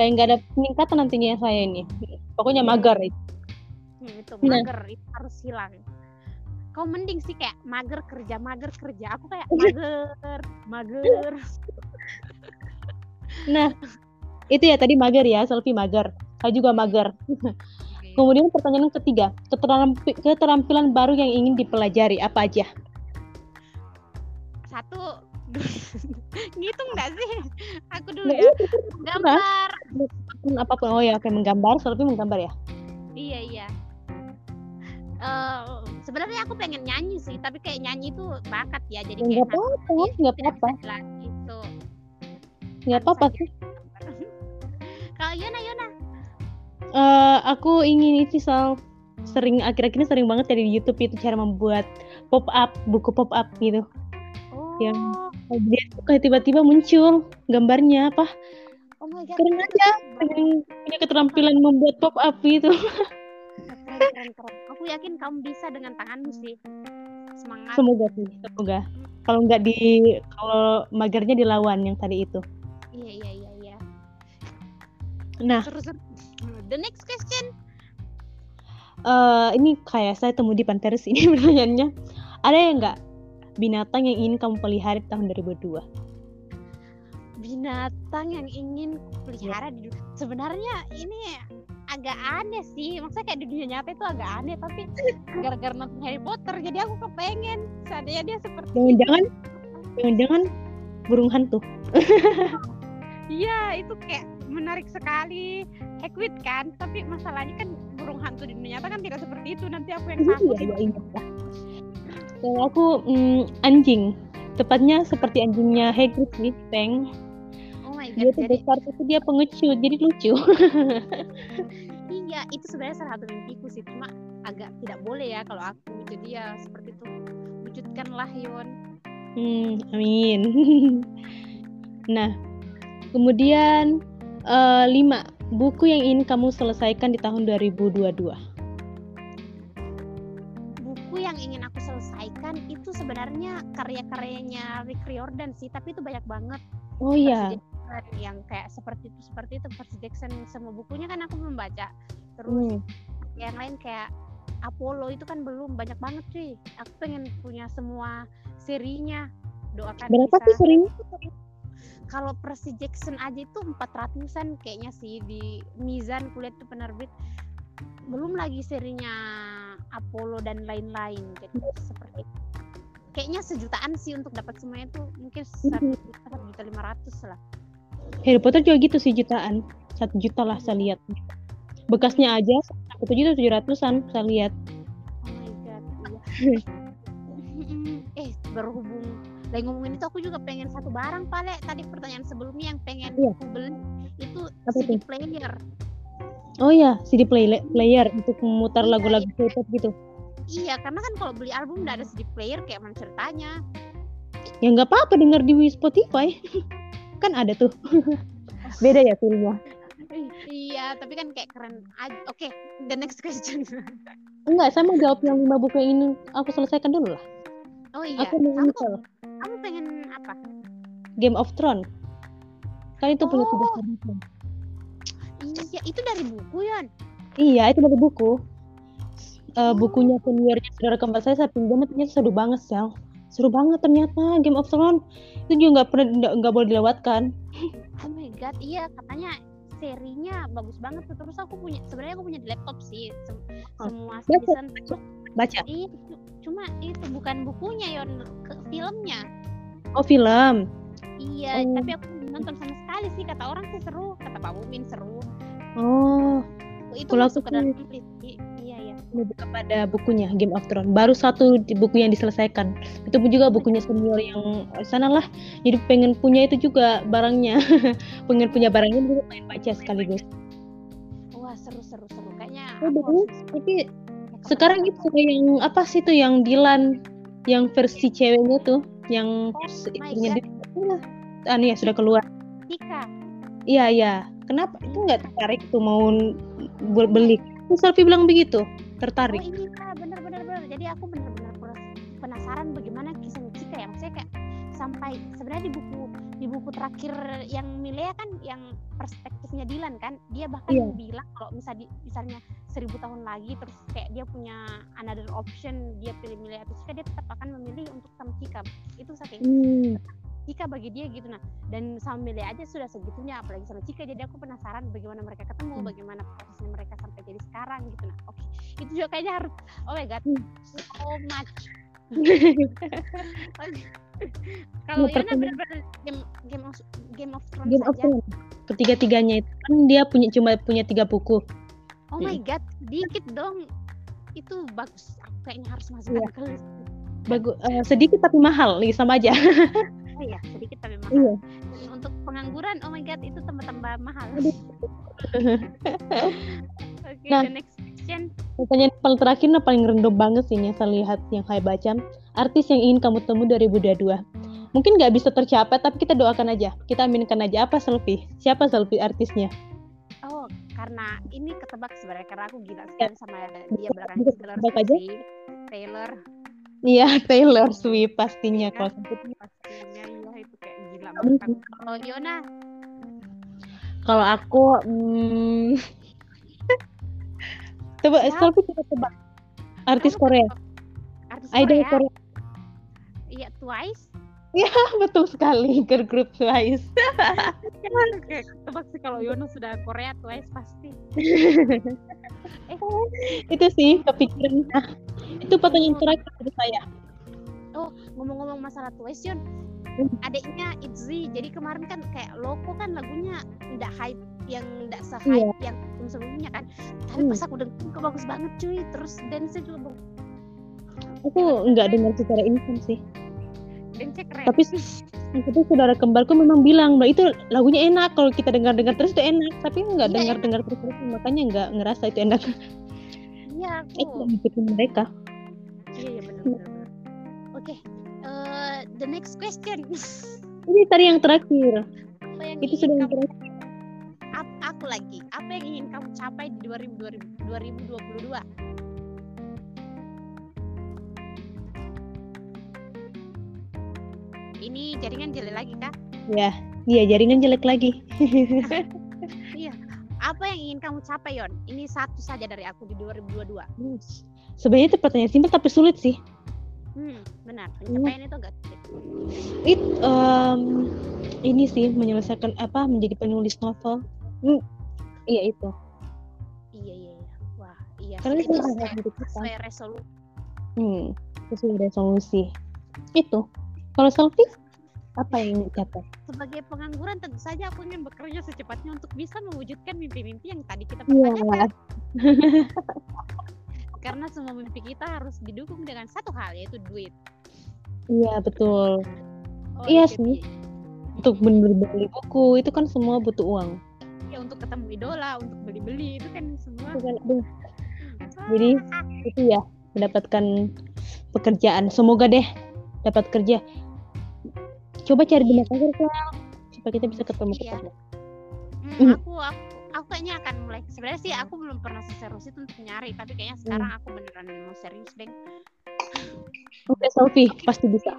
kayak nggak ada peningkatan nantinya saya ini. Pokoknya mager itu. Hmm, itu Nah. mager itu harus hilang. Kau mending sih kayak mager kerja, mager kerja. Aku kayak mager, mager. Nah, itu ya tadi mager ya, selfie mager. Saya juga mager. Oke. Kemudian pertanyaan ketiga, keterampi- keterampilan baru yang ingin dipelajari apa aja? Satu ngitung nggak sih? Aku dulu Nah, ya. Gambar. Apa pun, apa pun. Oh ya, kayak menggambar, selfie menggambar ya. Iya iya. Eh, sebenarnya aku pengen nyanyi sih, tapi kayak nyanyi itu bakat ya, jadi kayak Enggak apa-apa, tidak apa-apa. bisa Enggak apa-apa sih. Kalau Yona Yona, Eh, aku ingin itu Sal sering akhir-akhir ini sering banget ya di YouTube itu cara membuat pop up buku pop up gitu. oh, Yang- Dia tuh kayak tiba-tiba muncul gambarnya apa oh my god, keren aja pengen punya keterampilan membuat pop up gitu. keren keren keren. Aku yakin kamu bisa dengan tanganmu sih. Semangat. Semoga sih, semoga. Kalau nggak di kalau magernya dilawan yang tadi itu. Nah, Terus terus. the next question. eh ini kayak saya temu di Pinterest ini pertanyaannya. Ada yang nggak binatang yang ingin kamu pelihara di tahun 2002? Binatang yang ingin pelihara di. Sebenarnya ini agak aneh sih. Maksudnya kayak di dunia nyata itu agak aneh, tapi gara-gara nonton Harry Potter jadi aku kepengen seandainya dia seperti Jangan-jangan jangan-jangan burung hantu. Iya, itu kayak menarik sekali. Equid kan, tapi masalahnya kan burung hantu di dunia nyata kan tidak seperti itu. Nanti aku yang takut. Iya, iya, iya. Kalau aku mm, anjing, tepatnya seperti anjingnya Hagrid sih, Peng. Oh my Dia god. tuh Jadi besar tapi dia pengecut, jadi lucu. iya, itu sebenarnya salah satu mimpiku sih. Cuma agak tidak boleh ya kalau aku. Jadi ya seperti itu. Wujudkanlah Yon. Hmm, amin. nah, kemudian eh, lima buku yang ingin kamu selesaikan di tahun 2022. Buku yang ingin aku selesaikan itu sebenarnya karya-karyanya Rick Riordan sih, tapi itu banyak banget. Oh iya, yang kayak seperti itu seperti itu Percy Jackson semua bukunya kan aku belum baca. Terus Hmm. yang lain kayak Apollo itu kan belum banyak banget cuy. Aku pengen punya semua serinya. Doakan berapa bisa. sih sering? Kalau Percy Jackson aja itu 400-an kayaknya sih di Mizan kulihat itu penerbit. Belum lagi serinya Apollo dan lain-lain. Jadi seperti itu. Kayaknya sejutaan sih untuk dapat semuanya itu mungkin satu juta, satu juta lima ratus lah. Harry Potter juga gitu sih jutaan, satu juta lah saya lihat. Bekasnya aja satu juta tujuh ratusan saya lihat. Oh my god, iya. eh berhubung lagi ngomongin itu aku juga pengen satu barang pale tadi pertanyaan sebelumnya yang pengen Iya. aku beli itu Apa CD tuh? player. Oh ya, CD play player untuk memutar Iya, lagu-lagu iya. K-pop gitu. Iya, karena kan kalau beli album udah ada CD player kayak mana ceritanya. Ya nggak apa-apa denger di Spotify. kan ada tuh. Beda ya filmnya. Iya, tapi kan kayak keren. Oke, the next question. Enggak, saya mau jawab yang lima buku ingin aku selesaikan dulu lah. Oh iya, Aku mau kamu, pengen apa? Game of Thrones. Kan itu punya Oh. tiga season. Iya, itu dari buku Yon. Iya, itu dari buku. Eh, bukunya seniornya saudara kembar saya saya pinjam ternyata seru banget sel. seru banget ternyata Game of Thrones itu juga nggak pernah nggak boleh dilewatkan Oh my god, iya katanya serinya bagus banget tuh. Terus aku punya sebenarnya aku punya di laptop sih sem- Oh, semua season. Baca Iya, cu- cuma itu bukan bukunya yon ke filmnya. oh film Iya, Oh. tapi aku nonton sama sekali sih. Kata orang sih seru, kata Pak Bumin seru. oh Itu Kalau masuk aku ke dalam list. Iya, iya. lebih kepada bukunya Game of Thrones baru satu di buku yang diselesaikan itu pun juga bukunya senior yang eh, sana lah jadi pengen punya itu juga barangnya pengen punya barangnya juga pengen baca sekaligus Wah, seru seru seru. Kayaknya Oh, tapi sekarang itu yang apa sih tuh yang Dilan yang versi ceweknya tuh yang Oh my istrinya ah nih ya sudah keluar. Tika. iya iya. Kenapa? Itu nggak tertarik tuh mau beli? Terus Selfie bilang begitu Oh tertarik ini kak, bener bener bener. Jadi aku bener-bener penas- penasaran bagaimana kisahnya Cika ya. Maksudnya kayak sampai sebenarnya di buku di buku terakhir yang Milea kan yang perspektifnya Dilan kan, dia bahkan Iya. bilang kalau misal di, misalnya seribu tahun lagi terus kayak dia punya another option dia pilih Milea atau dia tetap akan memilih untuk sama Cika. Itu saking hmm. Cika bagi dia gitu nah dan sama Milea aja sudah segitunya apalagi sama Cika jadi aku penasaran bagaimana mereka ketemu Hmm. bagaimana prosesnya mereka sampai jadi sekarang gitu nah oke itu juga kayaknya harus oh my god Hmm. so much kalau Yana pertanyaan- benar-benar game game of game of Thrones Game of Thrones ketiga-tiganya itu kan dia punya cuma punya tiga buku oh my god dikit dong. Itu bagus aku kayaknya harus masukkan Iya. ke list bagus sedikit tapi mahal nih sama aja. Oh iya sedikit tapi mahal. Iya. Dan untuk pengangguran oh my god itu tambah-tambah mahal. Oke Nah. the next question. Pertanyaan paling terakhir nah paling random banget sih yang saya lihat yang saya baca. Artis yang ingin kamu temu 2022 mungkin nggak bisa tercapai tapi kita doakan aja. Kita aminkan aja apa selfie? Siapa selfie artisnya karena ini ketebak sebenarnya karena aku gila sekali sama dia belakang Taylor ketebak aja? Swift. Taylor iya Taylor Swift pastinya Iya. kalau sebut pastinya iya itu kayak gila Nggak banget. Kalau Yona, kalau aku hmm, coba Siapa? selfie kita tebak artis Korea. Artis idol Korea. Korea Iya, Twice. betul sekali girl group Twice Kayak ketebak sih kalau Yona sudah Korea Twice pasti. itu sih kepikiran nah, itu pertanyaan terakhir dari saya Ngomong-ngomong masalah Twice, Yon, Hmm. adiknya Itzy. Jadi kemarin kan kayak Loco kan lagunya nggak hype yang nggak se-hype yang sebelumnya kan. Tapi Hmm. pas aku denger kok bagus banget cuy. Terus dance-nya juga bagus. aku nggak dengar secara instan sih Keren. Tapi tapi saudara kembarku memang bilang bahwa itu lagunya enak kalau kita dengar dengar terus itu enak tapi nggak Iya, dengar dengar terus terus makanya nggak ngerasa itu enak Iya, itu aku. ngikutin mereka Iya, iya benar benar. benar. Oke, eh, the next question. ini tadi yang terakhir Apa yang itu sudah yang terakhir aku lagi. Apa yang ingin kamu capai di 2000, 2022? Ini jaringan jelek lagi kah? ya iya jaringan jelek lagi Apa yang ingin kamu capai Yon? Ini satu saja dari aku di 2022. sebenarnya itu pertanyaan simpel tapi sulit sih Hmm, benar. Pencapaian itu agak sulit. it em, ini sih menyelesaikan apa menjadi penulis novel Hmm, iya itu Iya, iya, iya. Wah, iya. karena itu sesuai, sesuai resolusi. hmm, sesuai resolusi itu kalau selfie apa yang dicapai sebagai pengangguran tentu saja aku ingin bekerja secepatnya untuk bisa mewujudkan mimpi-mimpi yang tadi kita Iya. pertanyakan. Karena semua mimpi kita harus didukung dengan satu hal yaitu duit. iya betul Oh, Iya jadi, sih. untuk bener beli buku itu kan semua butuh uang Ya untuk ketemu idola, untuk beli-beli itu kan semua. Itu kan, aduh, jadi itu ya mendapatkan pekerjaan semoga deh dapat kerja coba cari di Makassar supaya kita bisa ketemu Iya. ketemu Hmm, Hmm. aku aku aku kayaknya akan mulai. Sebenarnya sih aku belum pernah seserius itu untuk nyari, tapi kayaknya sekarang aku beneran mau serius, Bang. oke selfie pasti bisa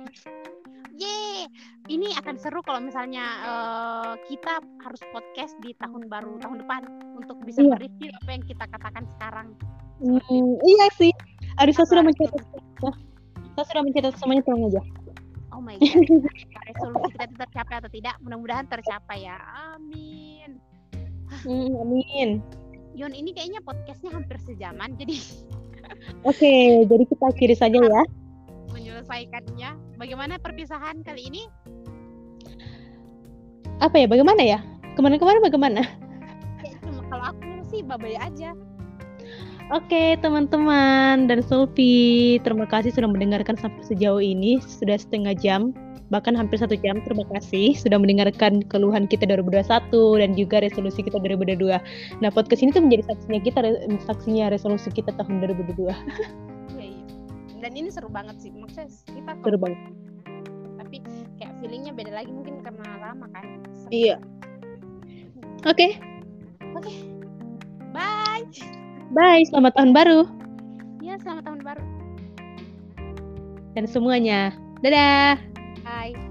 Yeay, ini akan seru kalau misalnya eh, kita harus podcast di tahun baru tahun depan untuk bisa Iya. mereview apa yang kita katakan sekarang. Hmm, iya sih Apa sudah mencatat saya sudah mencatat semuanya tolong aja my god. Resolusi kita itu tercapai atau tidak? Mudah-mudahan tercapai ya. Amin. Hmm, amin. Yon ini kayaknya podcastnya hampir sejaman, jadi Oke, jadi kita akhiri saja ya. menyelesaikannya. Bagaimana perpisahan kali ini? Apa ya? Bagaimana ya? Kemarin-kemarin bagaimana? Ya, cuma kalau aku sih babai aja. Oke, teman-teman dan Sulfi, terima kasih sudah mendengarkan sampai sejauh ini. Sudah setengah jam, bahkan hampir satu jam. Terima kasih sudah mendengarkan keluhan kita 2021 dan juga resolusi kita 2022. Nah, podcast ini tuh menjadi saksinya kita, saksinya resolusi kita tahun 2022. Iya, iya. Dan ini seru banget sih. Maksudnya kita Seru banget. tapi kayak feelingnya beda lagi mungkin karena lama kan. Seru. Iya. Oke, Bye. Bye, selamat tahun baru. Ya, selamat tahun baru. Dan semuanya. Dadah. Bye.